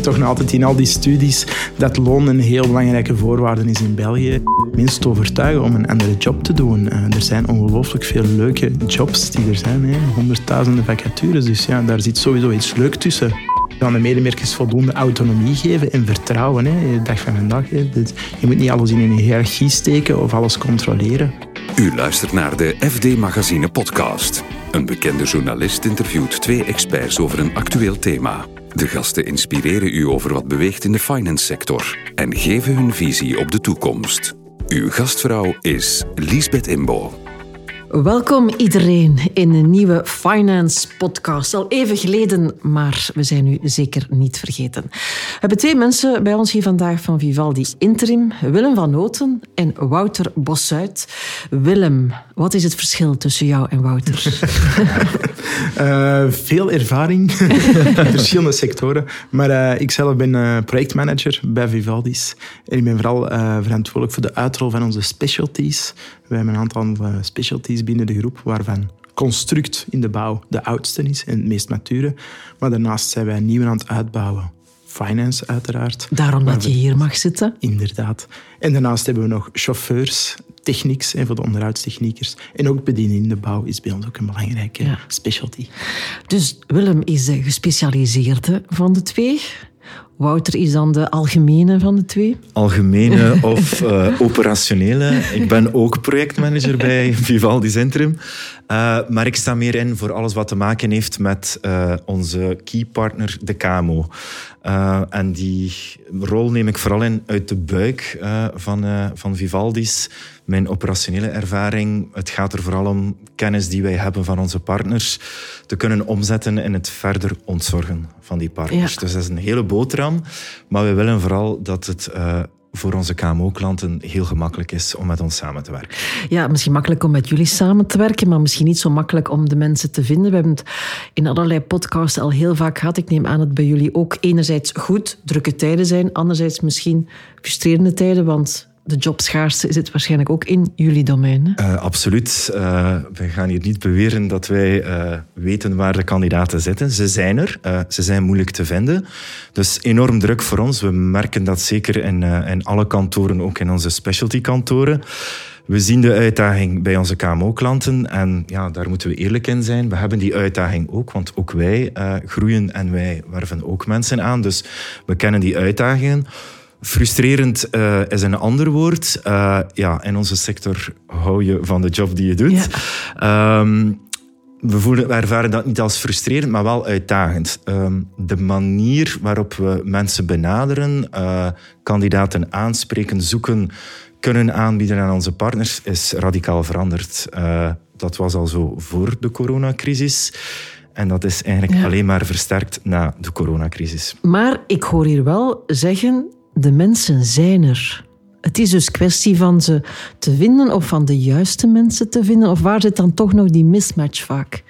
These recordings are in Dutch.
toch nog altijd in al die studies dat loon een heel belangrijke voorwaarde is in België. Mensen te overtuigen om een andere job te doen. Uh, er zijn ongelooflijk veel leuke jobs die er zijn. Hè. Honderdduizenden vacatures, dus ja, daar zit sowieso iets leuk tussen. We gaan de medewerkers voldoende autonomie geven en vertrouwen. Hè. Dag van vandaag. Hè. Je moet niet alles in een hiërarchie steken of alles controleren. U luistert naar de FD Magazine podcast. Een bekende journalist interviewt twee experts over een actueel thema. De gasten inspireren u over wat beweegt in de finance sector en geven hun visie op de toekomst. Uw gastvrouw is Liesbeth Imbo. Welkom iedereen in een nieuwe Finance podcast. Al even geleden, maar we zijn nu zeker niet vergeten. We hebben twee mensen bij ons hier vandaag van Vivaldi Interim. Willem van Noten en Wouter Bossuit. Willem, wat is het verschil tussen jou en Wouter? uh, veel ervaring in verschillende sectoren. Maar uh, ik zelf ben uh, projectmanager bij Vivaldi's. En ik ben vooral verantwoordelijk voor de uitrol van onze specialties. We hebben een aantal specialties binnen de groep, waarvan construct in de bouw de oudste is en het meest mature. Maar daarnaast zijn wij nieuw aan het uitbouwen. Finance uiteraard. Daarom dat je hier mag zitten. Inderdaad. En daarnaast hebben we nog chauffeurs, technics en voor de onderhoudstechniekers. En ook bediening in de bouw is bij ons ook een belangrijke specialty. Dus Willem is de gespecialiseerde van de twee. Wouter is dan de algemene van de twee? Algemene of uh, operationele. Ik ben ook projectmanager bij Vivaldi Centrum. Uh, maar ik sta meer in voor alles wat te maken heeft met uh, onze key partner, de KMO. En die rol neem ik vooral in uit de buik van, van Vivaldi's. Mijn operationele ervaring, het gaat er vooral om kennis die wij hebben van onze partners te kunnen omzetten in het verder ontzorgen van die partners. Dus dat is een hele boterham. Maar we willen vooral dat het voor onze KMO-klanten heel gemakkelijk is om met ons samen te werken. Ja, misschien makkelijk om met jullie samen te werken, maar misschien niet zo makkelijk om de mensen te vinden. We hebben het in allerlei podcasts al heel vaak gehad. Ik neem aan dat bij jullie ook enerzijds goed drukke tijden zijn, anderzijds misschien frustrerende tijden, want de jobschaarste zit waarschijnlijk ook in jullie domein. Uh, absoluut. Uh, we gaan hier niet beweren dat wij uh, weten waar de kandidaten zitten. Ze zijn er. ze zijn moeilijk te vinden. Dus enorm druk voor ons. We merken dat zeker in, in alle kantoren, ook in onze specialty kantoren. We zien de uitdaging bij onze KMO-klanten en ja, daar moeten we eerlijk in zijn. We hebben die uitdaging ook, want ook wij groeien en wij werven ook mensen aan. Dus we kennen die uitdagingen. Frustrerend uh, is een ander woord. Uh, ja, in onze sector hou je van de job die je doet. Ja. Um, we, voelen, we ervaren dat niet als frustrerend, maar wel uitdagend. Um, de manier waarop we mensen benaderen, uh, kandidaten aanspreken, zoeken, kunnen aanbieden aan onze partners, is radicaal veranderd. dat was al zo voor de coronacrisis. En dat is eigenlijk ja. alleen maar versterkt na de coronacrisis. Maar ik hoor hier wel zeggen, de mensen zijn er. Het is dus kwestie van ze te vinden of van de juiste mensen te vinden. Of waar zit dan toch nog die mismatch vaak?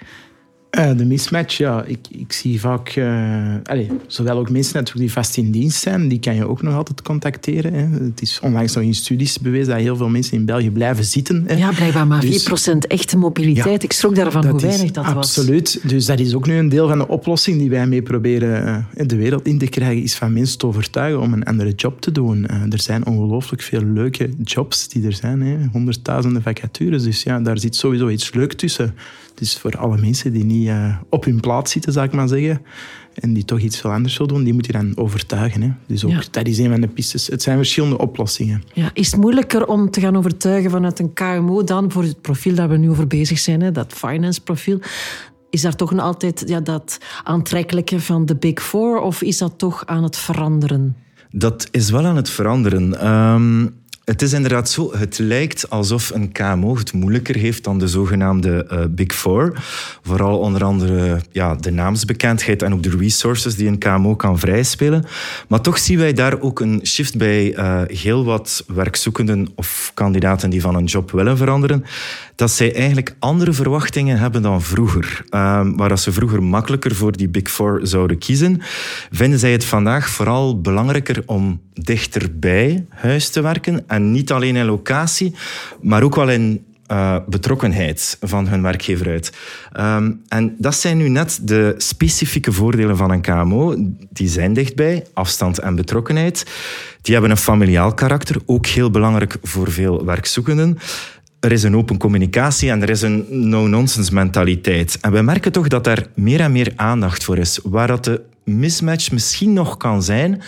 Uh, de mismatch, ja. Ik, ik zie vaak... Uh, allez, zowel ook mensen natuurlijk die vast in dienst zijn, die kan je ook nog altijd contacteren. Hè. Het is onlangs nog in studies bewezen dat heel veel mensen in België blijven zitten. Hè. Ja, blijkbaar maar dus, 4% echte mobiliteit. ik schrok daarvan hoe weinig dat absoluut. was. Absoluut. Dus dat is ook nu een deel van de oplossing die wij mee proberen uh, de wereld in te krijgen, is van mensen te overtuigen om een andere job te doen. er zijn ongelooflijk veel leuke jobs die er zijn. Hè. Honderdduizenden vacatures. Dus ja, daar zit sowieso iets leuk tussen. Dus voor alle mensen die niet uh, op hun plaats zitten, zou ik maar zeggen, en die toch iets veel anders willen doen, die moet je dan overtuigen. Hè. Dus ook, ja. dat is een van de pistes. Het zijn verschillende oplossingen. Ja, is het moeilijker om te gaan overtuigen vanuit een KMO dan voor het profiel dat we nu over bezig zijn, hè, dat finance profiel? Is daar toch nog altijd ja, dat aantrekkelijke van de Big Four of is dat toch aan het veranderen? Dat is wel aan het veranderen. Um, het is inderdaad zo. Het lijkt alsof een KMO het moeilijker heeft dan de zogenaamde uh, Big Four. Vooral onder andere ja, de naamsbekendheid en ook de resources die een KMO kan vrijspelen. Maar toch zien wij daar ook een shift bij uh, heel wat werkzoekenden of kandidaten die van een job willen veranderen. Dat zij eigenlijk andere verwachtingen hebben dan vroeger. Uh, waar ze vroeger makkelijker voor die Big Four zouden kiezen, vinden zij het vandaag vooral belangrijker om dichterbij huis te werken en niet alleen in locatie, maar ook wel in uh, betrokkenheid van hun werkgever uit. Um, en dat zijn nu net de specifieke voordelen van een KMO. Die zijn dichtbij, afstand en betrokkenheid. Die hebben een familiaal karakter, ook heel belangrijk voor veel werkzoekenden. Er is een open communicatie en er is een no-nonsense mentaliteit. En we merken toch dat daar meer en meer aandacht voor is. Waar dat de mismatch misschien nog kan zijn,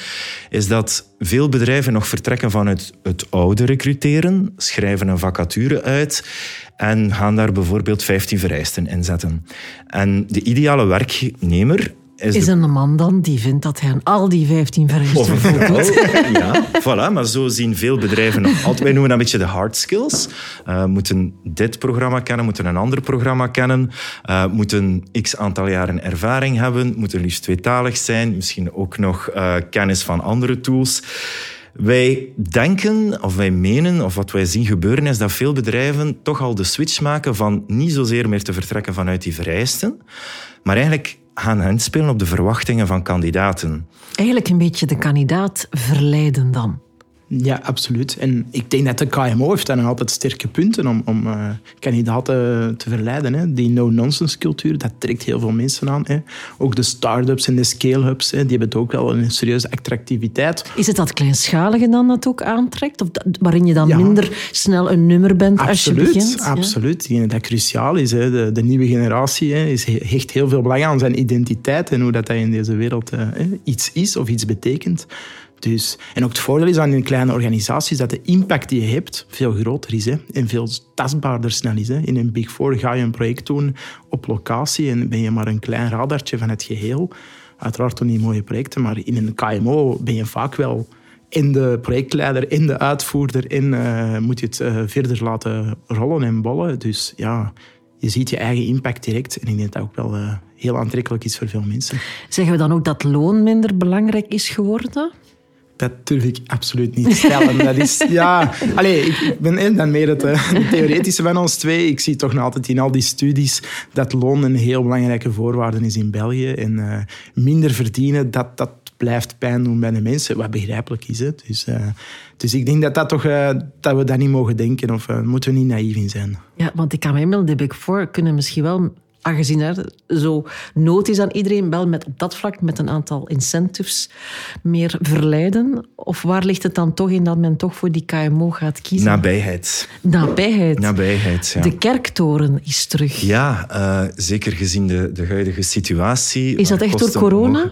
is dat veel bedrijven nog vertrekken vanuit het oude recruteren, schrijven een vacature uit en gaan daar bijvoorbeeld 15 vereisten in zetten. En de ideale werknemer is, is een man dan die vindt dat hij aan al die 15 vereisten voldoet. ja, voilà. Maar zo zien veel bedrijven nog altijd... Wij noemen dat een beetje de hard skills. Uh, moeten dit programma kennen, moeten een ander programma kennen, uh, moeten x aantal jaren ervaring hebben, moeten liefst tweetalig zijn, misschien ook nog uh, kennis van andere tools. Wij denken, of wij menen, of wat wij zien gebeuren, is dat veel bedrijven toch al de switch maken van niet zozeer meer te vertrekken vanuit die vereisten, maar eigenlijk gaan inspelen op de verwachtingen van kandidaten. Eigenlijk een beetje de kandidaat verleiden dan. Ja, absoluut. En ik denk dat de KMO heeft dan altijd sterke punten om, om uh, kandidaten te verleiden. Hè. Die no-nonsense cultuur, dat trekt heel veel mensen aan. Hè. Ook de start-ups en de scale-ups, die hebben ook wel een serieuze attractiviteit. Is het dat kleinschalige dan dat ook aantrekt? Of dat, waarin je dan minder snel een nummer bent absoluut, als je begint? Absoluut. Ja? Dat cruciaal is. Hè. De, de, nieuwe generatie hè, is, hecht heel veel belang aan zijn identiteit en hoe dat, dat in deze wereld uh, iets is of iets betekent. Dus, en ook het voordeel is aan een kleine organisaties dat de impact die je hebt veel groter is hè, en veel tastbaarder snel is. Hè. In een Big Four ga je een project doen op locatie en ben je maar een klein radartje van het geheel. Uiteraard doen die mooie projecten, maar in een KMO ben je vaak wel in de projectleider, in de uitvoerder, in uh, moet je het uh, verder laten rollen en bollen. Dus ja, je ziet je eigen impact direct. En ik denk dat ook wel uh, heel aantrekkelijk is voor veel mensen. Zeggen we dan ook dat loon minder belangrijk is geworden? Dat durf ik absoluut niet stellen. Dat is, ja, allez, ik, ben dan meer het uh, theoretische van ons twee. Ik zie toch nog altijd in al die studies dat loon een heel belangrijke voorwaarde is in België. En uh, minder verdienen, dat, dat blijft pijn doen bij de mensen, wat begrijpelijk is. Het. Dus, uh, dus ik denk dat, dat, toch, dat we dat niet mogen denken of moeten we niet naïef in zijn. Ja, want ik kan me inbeelden, de kunnen misschien wel aangezien er zo nood is aan iedereen, wel met, op dat vlak met een aantal incentives meer verleiden? Of waar ligt het dan toch in dat men toch voor die KMO gaat kiezen? Nabijheid. Nabijheid. Nabijheid, ja. De kerktoren is terug. Ja, uh, zeker gezien de, de huidige situatie. Is dat echt door corona?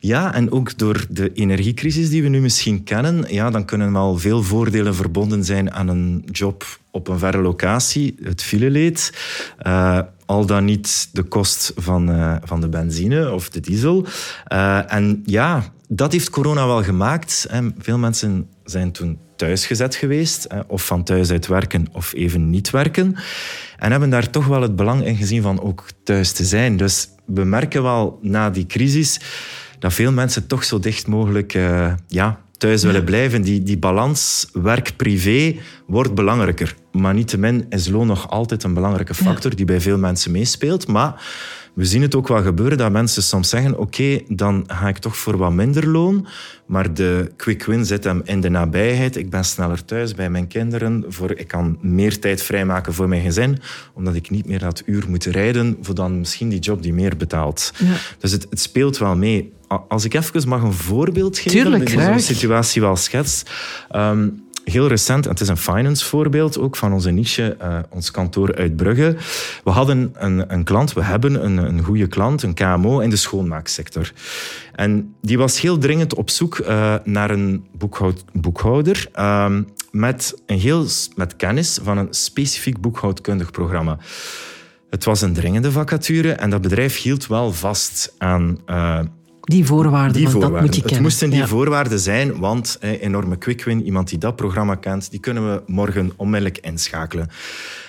Ja, en ook door de energiecrisis die we nu misschien kennen. Ja, dan kunnen wel veel voordelen verbonden zijn aan een job op een verre locatie, het fileleed. Uh, al dan niet de kost van, uh, van de benzine of de diesel. Uh, en ja, dat heeft corona wel gemaakt. Hè. Veel mensen zijn toen thuisgezet geweest, hè, of van thuis uit werken of even niet werken. En hebben daar toch wel het belang in gezien van ook thuis te zijn. Dus we merken wel na die crisis dat veel mensen toch zo dicht mogelijk uh, ja, thuis willen blijven. Die, die balans werk-privé wordt belangrijker. Maar niettemin is loon nog altijd een belangrijke factor die bij veel mensen meespeelt. Maar we zien het ook wel gebeuren dat mensen soms zeggen: Oké, dan ga ik toch voor wat minder loon. Maar de quick win zit hem in de nabijheid. Ik ben sneller thuis bij mijn kinderen. Voor, ik kan meer tijd vrijmaken voor mijn gezin, omdat ik niet meer dat uur moet rijden voor dan misschien die job die meer betaalt. Ja. Dus het, het speelt wel mee. Als ik even mag een voorbeeld geven, Tuurlijk, dat zo'n situatie wel schetst. Um, heel recent, en het is een finance voorbeeld ook van onze niche, uh, ons kantoor uit Brugge. We hadden een, een klant, we hebben een, een goede klant, een KMO in de schoonmaaksector. En die was heel dringend op zoek uh, naar een boekhoud, boekhouder uh, met, een heel, met kennis van een specifiek boekhoudkundig programma. Het was een dringende vacature en dat bedrijf hield wel vast aan uh, die voorwaarden, die voorwaarden. dat moet je kennen. Het moesten die voorwaarden zijn, want eh, enorme quick-win, iemand die dat programma kent, die kunnen we morgen onmiddellijk inschakelen.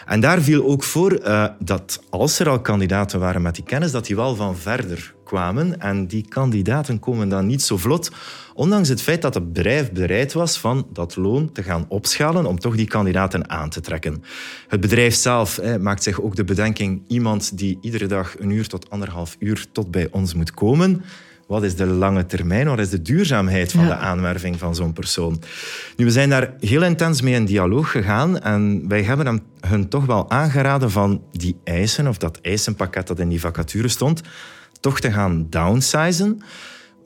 En daar viel ook voor uh, dat als er al kandidaten waren met die kennis, dat die wel van verder kwamen. En die kandidaten komen dan niet zo vlot, ondanks het feit dat het bedrijf bereid was van dat loon te gaan opschalen om toch die kandidaten aan te trekken. Het bedrijf zelf eh, maakt zich ook de bedenking, iemand die iedere dag een uur tot anderhalf uur tot bij ons moet komen, wat is de lange termijn, wat is de duurzaamheid van de aanwerving van zo'n persoon. Nu, we zijn daar heel intens mee in dialoog gegaan en wij hebben hem hun toch wel aangeraden van die eisen, of dat eisenpakket dat in die vacature stond, toch te gaan downsizen.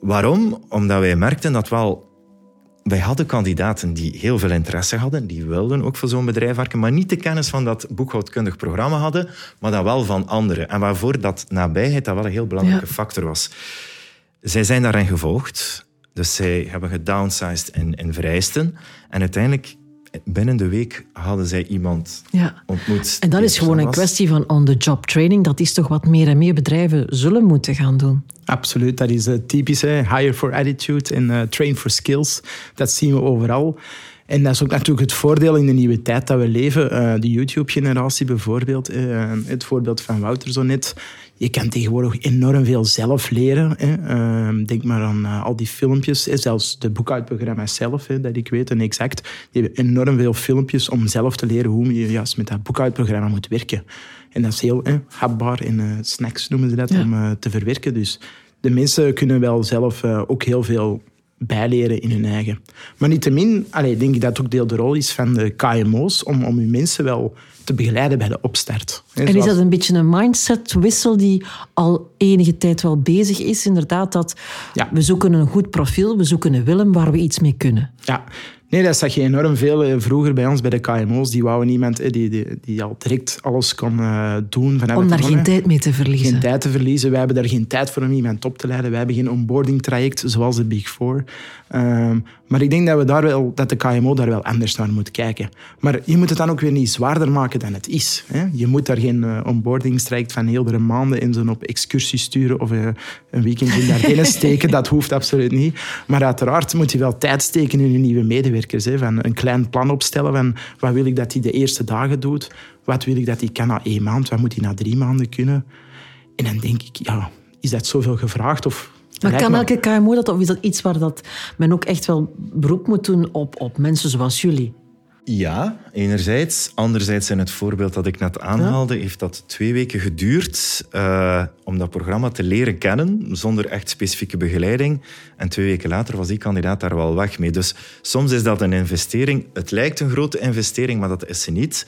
Waarom? Omdat wij merkten dat wel wij hadden kandidaten die heel veel interesse hadden, die wilden ook voor zo'n bedrijf werken, maar niet de kennis van dat boekhoudkundig programma hadden, maar dan wel van anderen. En waarvoor dat nabijheid dat wel een heel belangrijke factor was. Zij zijn daarin gevolgd, dus zij hebben gedownsized in, in vereisten. En uiteindelijk binnen de week hadden zij iemand ja. ontmoet. En dat is gewoon een kwestie van on-the-job training. Dat is toch wat meer en meer bedrijven zullen moeten gaan doen. Absoluut, dat is het typische hire for attitude en uh, train for skills. Dat zien we overal. En dat is ook natuurlijk het voordeel in de nieuwe tijd dat we leven. Uh, de YouTube-generatie bijvoorbeeld, uh, het voorbeeld van Wouter zo net je kan tegenwoordig enorm veel zelf leren. Hè. Ehm, denk maar aan uh, al die filmpjes. Hè. Zelfs de boekhoudprogramma's zelf, hè, dat ik weet en exact. Die hebben enorm veel filmpjes om zelf te leren hoe je juist met dat boekhoudprogramma moet werken. En dat is heel hè, hapbaar in uh, snacks noemen ze dat, om uh, te verwerken. Dus de mensen kunnen wel zelf ook heel veel bijleren in hun eigen. Maar niettemin, allee, denk ik dat ook deel de rol is van de KMO's om, om uw mensen wel te begeleiden bij de opstart. En is dat een beetje een mindsetwissel die al enige tijd wel bezig is? Inderdaad, dat ja. we zoeken een goed profiel, we zoeken een Willem waar we iets mee kunnen. Ja, Nee, dat zag je enorm veel eh, vroeger bij ons, bij de KMO's. Die wouden iemand eh, die, die, die al direct alles kon uh, doen. Van om daar geen tijd mee te verliezen. Geen tijd te verliezen. Wij hebben daar geen tijd voor om iemand op te leiden. Wij hebben geen onboarding traject zoals de Big Four. Ehm, maar ik denk dat, we daar wel, dat de KMO daar wel anders naar moet kijken. Maar je moet het dan ook weer niet zwaarder maken dan het is. Hè? Je moet daar geen uh, onboardingstraject van heel maanden in zo'n op excursie sturen of uh, een weekend in daarbinnen steken. dat hoeft absoluut niet. Maar uiteraard moet je wel tijd steken in je nieuwe medewerkers. Hè? Van een klein plan opstellen van wat wil ik dat hij de eerste dagen doet. Wat wil ik dat hij kan na één maand. Wat moet hij na drie maanden kunnen. En dan denk ik, ja, is dat zoveel gevraagd? Of maar kan elke KMO dat, of is dat iets waar dat men ook echt wel beroep moet doen op, op mensen zoals jullie? Ja, enerzijds. Anderzijds, in het voorbeeld dat ik net aanhaalde, heeft dat twee weken geduurd uh, om dat programma te leren kennen, zonder echt specifieke begeleiding. En twee weken later was die kandidaat daar wel weg mee. Dus soms is dat een investering. Het lijkt een grote investering, maar dat is ze niet.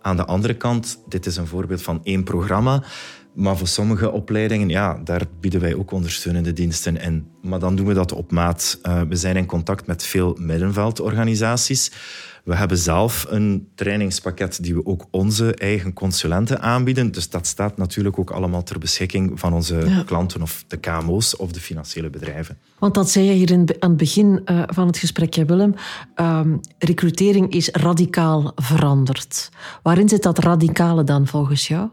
Aan de andere kant, dit is een voorbeeld van één programma. Maar voor sommige opleidingen, ja, daar bieden wij ook ondersteunende diensten in. Maar dan doen we dat op maat. Uh, we zijn in contact met veel middenveldorganisaties. We hebben zelf een trainingspakket die we ook onze eigen consulenten aanbieden. Dus dat staat natuurlijk ook allemaal ter beschikking van onze klanten of de KMO's of de financiële bedrijven. Want dat zei je hier in, aan het begin uh, van het gesprek, Willem. Uh, recrutering is radicaal veranderd. Waarin zit dat radicale dan volgens jou?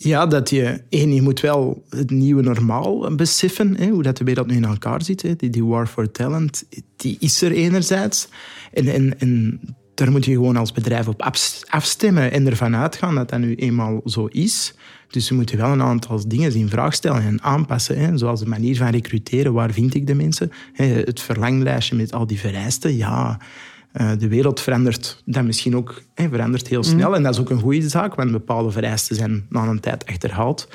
Ja, dat je, één, je moet wel het nieuwe normaal beseffen, hè, hoe dat de wereld nu in elkaar zit. Die, die war for talent, die is er enerzijds. En, en, en daar moet je gewoon als bedrijf op afstemmen en ervan uitgaan dat dat nu eenmaal zo is. Dus we moeten wel een aantal dingen in vraag stellen en aanpassen. Hè. Zoals de manier van recruteren, waar vind ik de mensen? Het verlanglijstje met al die vereisten, ja eh, de wereld verandert dan misschien ook verandert heel snel. Mm. En dat is ook een goede zaak, want bepaalde vereisten zijn na een tijd achterhaald.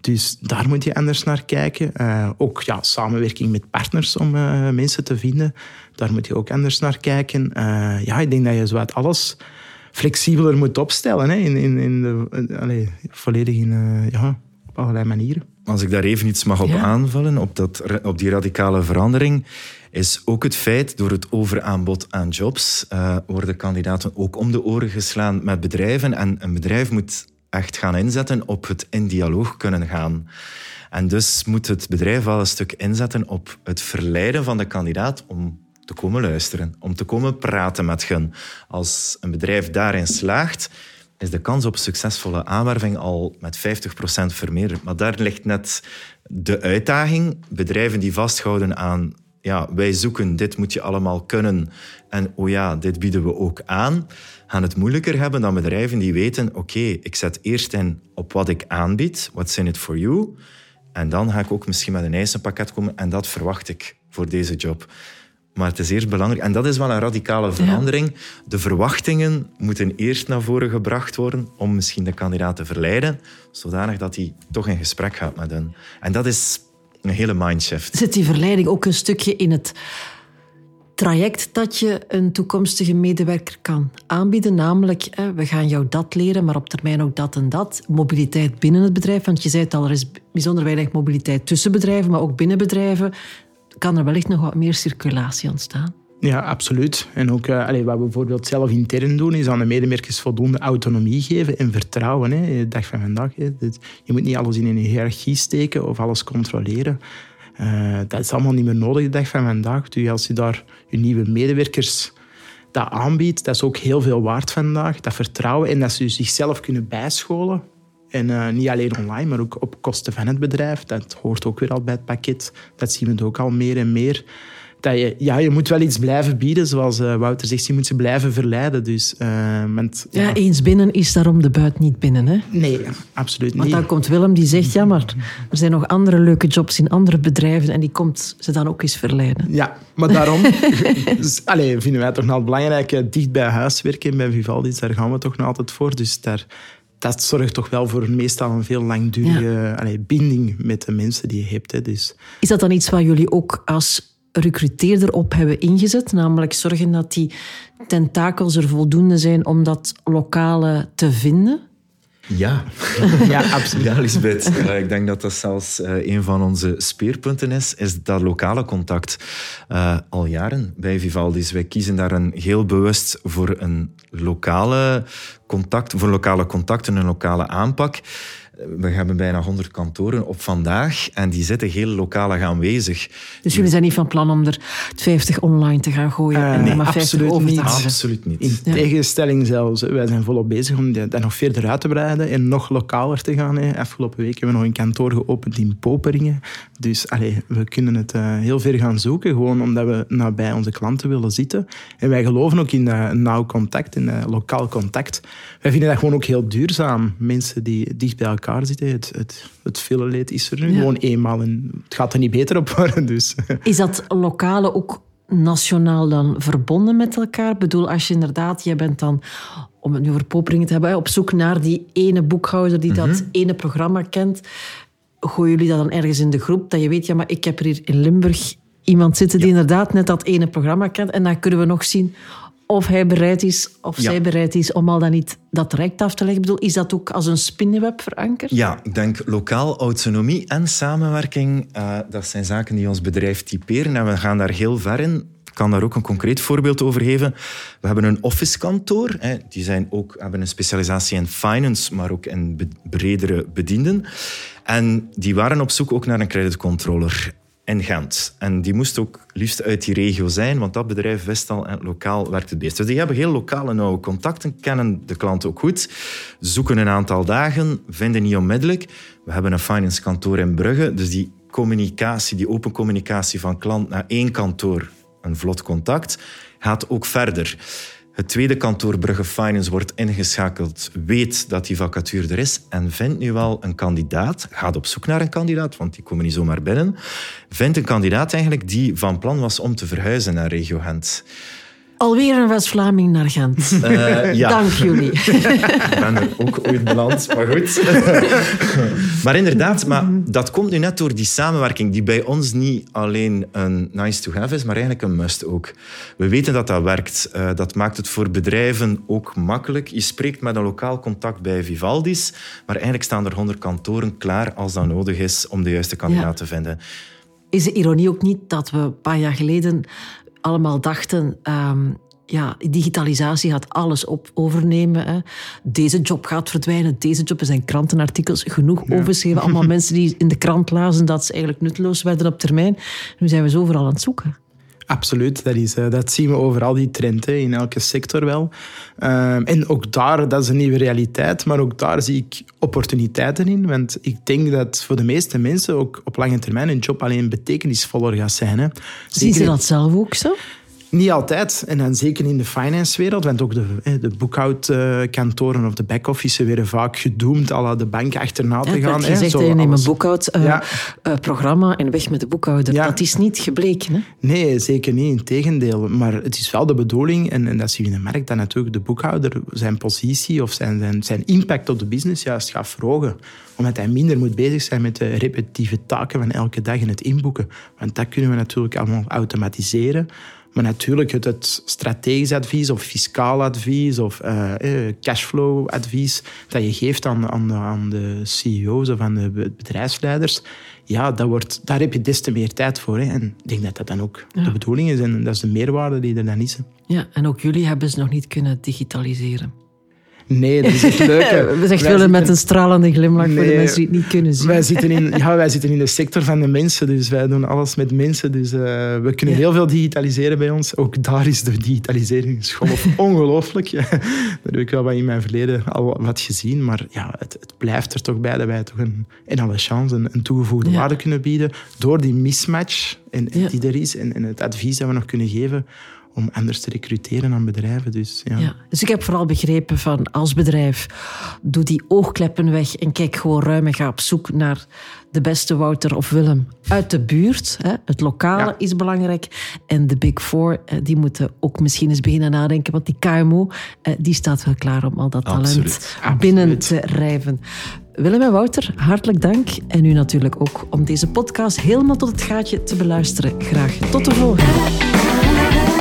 Dus daar moet je anders naar kijken. Uh, ook ja, samenwerking met partners om uh, mensen te vinden. Daar moet je ook anders naar kijken. ja, ik denk dat je zowat alles flexibeler moet opstellen. Hè, in, in, in de, allez, volledig in, ja, op allerlei manieren. Als ik daar even iets mag op aanvullen, op, dat, op die radicale verandering is ook het feit, door het overaanbod aan jobs, uh, worden kandidaten ook om de oren geslaan met bedrijven. En een bedrijf moet echt gaan inzetten op het in dialoog kunnen gaan. En dus moet het bedrijf wel een stuk inzetten op het verleiden van de kandidaat om te komen luisteren, om te komen praten met hen. Als een bedrijf daarin slaagt, is de kans op succesvolle aanwerving al met 50% vermeerderd. Maar daar ligt net de uitdaging. Bedrijven die vasthouden aan ja, wij zoeken, dit moet je allemaal kunnen. En oh ja, dit bieden we ook aan. Gaan het moeilijker hebben dan bedrijven die weten, oké, ik zet eerst in op wat ik aanbied, what's in it for you. En dan ga ik ook misschien met een eisenpakket komen en dat verwacht ik voor deze job. Maar het is eerst belangrijk, en dat is wel een radicale verandering. De verwachtingen moeten eerst naar voren gebracht worden om misschien de kandidaat te verleiden, zodanig dat hij toch in gesprek gaat met hen. En dat is een hele mindshift. Zit die verleiding ook een stukje in het traject dat je een toekomstige medewerker kan aanbieden. Namelijk, we gaan jou dat leren, maar op termijn ook dat en dat. Mobiliteit binnen het bedrijf, want je zei het al, er is bijzonder weinig mobiliteit tussen bedrijven, maar ook binnen bedrijven kan er wellicht nog wat meer circulatie ontstaan. Ja, absoluut. En ook uh, wat we bijvoorbeeld zelf intern doen, is aan de medewerkers voldoende autonomie geven en vertrouwen. Hè. De dag van vandaag. Hè. Je moet niet alles in een hiërarchie steken of alles controleren. Uh, dat is allemaal niet meer nodig de dag van vandaag. Dus als je daar je nieuwe medewerkers dat aanbiedt, dat is ook heel veel waard vandaag. Dat vertrouwen en dat ze zichzelf kunnen bijscholen. En niet alleen online, maar ook op kosten van het bedrijf. Dat hoort ook weer al bij het pakket. Dat zien we ook al meer en meer dat je, ja, je moet wel iets blijven bieden, zoals uh, Wouter zegt, je moet ze blijven verleiden. Dus, uh, met, ja. ja. eens binnen is daarom de buit niet binnen. Hè? Nee, absoluut niet. Want dan komt Willem die zegt, ja, maar er zijn nog andere leuke jobs in andere bedrijven en die komt ze dan ook eens verleiden. Ja, maar daarom dus, allez, vinden wij toch nog belangrijk, dicht bij huis werken bij Vivaldi, daar gaan we toch nog altijd voor. Dus daar, dat zorgt toch wel voor meestal een veel langdurige ja. binding met de mensen die je hebt. Hè. Dus. Is dat dan iets wat jullie ook als recruteerder op hebben ingezet. Namelijk zorgen dat die tentakels er voldoende zijn om dat lokale te vinden. Ja, ja absoluut. Ja, Lisbeth. ik denk dat dat zelfs uh, een van onze speerpunten is, is dat lokale contact. Uh, al jaren bij Vivaldi's. Wij kiezen daar een heel bewust voor een lokale contact, voor lokale contacten, een lokale aanpak we hebben bijna 100 kantoren op vandaag en die zitten heel lokaal aanwezig. Dus jullie zijn niet van plan om er 50 online te gaan gooien uh, en nee, maar 50 over niet. Absoluut niet. In tegenstelling zelfs. Wij zijn volop bezig om dat nog verder uit te breiden en nog lokaler te gaan. Afgelopen week hebben we nog een kantoor geopend in Poperingen. Dus allez, we kunnen het uh, heel ver gaan zoeken, gewoon omdat we nabij onze klanten willen zitten. En wij geloven ook in uh, nauw contact, in lokaal contact. Wij vinden dat gewoon ook heel duurzaam. Mensen die dicht bij elkaar zitten. Het, het, het leed is er nu gewoon eenmaal en het gaat er niet beter op worden. Dus. Is dat lokale ook nationaal dan verbonden met elkaar? Ik bedoel, als je inderdaad, jij bent dan, om het nu over te hebben, op zoek naar die ene boekhouder die dat mhm. ene programma kent. Gooien jullie dat dan ergens in de groep? Dat je weet, ja, maar ik heb er hier in Limburg iemand zitten die inderdaad net dat ene programma kent. En dan kunnen we nog zien of hij bereid is, of zij bereid is om al dan niet dat direct af te leggen. Ik bedoel, is dat ook als een spinnenweb verankerd? Ja, ik denk lokaal autonomie en samenwerking, uh, dat zijn zaken die ons bedrijf typeren en we gaan daar heel ver in. Ik kan daar ook een concreet voorbeeld over geven. We hebben een officekantoor. Hè. Die zijn ook, hebben een specialisatie in finance, maar ook in bredere bedienden. En die waren op zoek ook naar een creditcontroller in Gent. En die moest ook liefst uit die regio zijn, want dat bedrijf wist al en lokaal werkt het best. Dus die hebben heel lokale nauwe contacten, kennen de klant ook goed, zoeken een aantal dagen, vinden niet onmiddellijk. We hebben een finance kantoor in Brugge, dus die communicatie, die open communicatie van klant naar één kantoor, een vlot contact, gaat ook verder. Het tweede kantoor Brugge Finance wordt ingeschakeld, weet dat die vacature er is en vindt nu wel een kandidaat, gaat op zoek naar een kandidaat, want die komen niet zomaar binnen, vindt een kandidaat eigenlijk die van plan was om te verhuizen naar regio Gent. Alweer een West-Vlaming naar Gent. Uh, ja. Dank jullie. Ik ben er ook ooit beland, maar goed. maar inderdaad, maar dat komt nu net door die samenwerking die bij ons niet alleen een nice to have is, maar eigenlijk een must ook. We weten dat dat werkt. Uh, dat maakt het voor bedrijven ook makkelijk. Je spreekt met een lokaal contact bij Vivaldi's, maar eigenlijk staan er honderd kantoren klaar als dat nodig is om de juiste kandidaat te vinden. Is de ironie ook niet dat we een paar jaar geleden allemaal dachten. Um, ja, digitalisatie gaat alles op, overnemen. Hè. Deze job gaat verdwijnen, deze job. Er zijn krantenartikels genoeg ja. overgeschreven. Allemaal mensen die in de krant lazen dat ze eigenlijk nutteloos werden op termijn. Nu zijn we zo overal aan het zoeken. Absoluut, dat, is, eh, dat zien we overal, die trend, hè, in elke sector wel. Ehm, en ook daar, dat is een nieuwe realiteit, maar ook daar zie ik opportuniteiten in. Want ik denk dat voor de meeste mensen ook op lange termijn een job alleen betekenisvoller gaat zijn. Hè. Zien ze dat zelf ook zo? Niet altijd. En dan zeker in de finance-wereld, want ook de, de boekhoudkantoren of de back-office werden vaak gedoemd al de bank achterna te gaan. Je zegt, je neemt een boekhoudprogramma en weg met de boekhouder. Dat is niet gebleken. Hè? Nee, zeker niet. Integendeel. Maar het is wel de bedoeling, en, en dat zie je in de markt, dat natuurlijk de boekhouder zijn positie of zijn, zijn, zijn impact op de business juist gaat verhogen omdat hij minder moet bezig zijn met de repetitieve taken van elke dag in het inboeken. Want dat kunnen we natuurlijk allemaal automatiseren. Maar natuurlijk, het, het strategisch advies of fiscaal advies of uh, cashflow advies dat je geeft aan, aan, de, aan de CEO's of aan de bedrijfsleiders, ja, dat wordt, daar heb je des te meer tijd voor. Hè. En ik denk dat dat dan ook de bedoeling is en dat is de meerwaarde die er dan is. Ja, en ook jullie hebben ze nog niet kunnen digitaliseren. Nee, dat is het leuke. We zegt willen met een stralende glimlach voor de mensen die het niet kunnen zien. Wij zitten, in, ja, wij zitten in de sector van de mensen, dus wij doen alles met mensen. Dus uh, we kunnen heel veel digitaliseren bij ons. Ook daar is de digitaliseringsgolf ongelooflijk. Daar heb ik wel wat in mijn verleden al wat gezien. Maar ja, het, het blijft er toch bij dat wij toch een, in alle chance een, een toegevoegde waarde kunnen bieden. Door die mismatch en, die er is en, en het advies dat we nog kunnen geven om anders te recruteren aan bedrijven. Dus, ja. ja. dus ik heb vooral begrepen van als bedrijf, doe die oogkleppen weg en kijk gewoon ruim en ga op zoek naar de beste Wouter of Willem uit de buurt. Hè. Het lokale is belangrijk. En de Big Four, eh, die moeten ook misschien eens beginnen nadenken, want die KMO, eh, die staat wel klaar om al dat talent binnen te rijven. Willem en Wouter, hartelijk dank. En u natuurlijk ook om deze podcast helemaal tot het gaatje te beluisteren. Graag tot de volgende.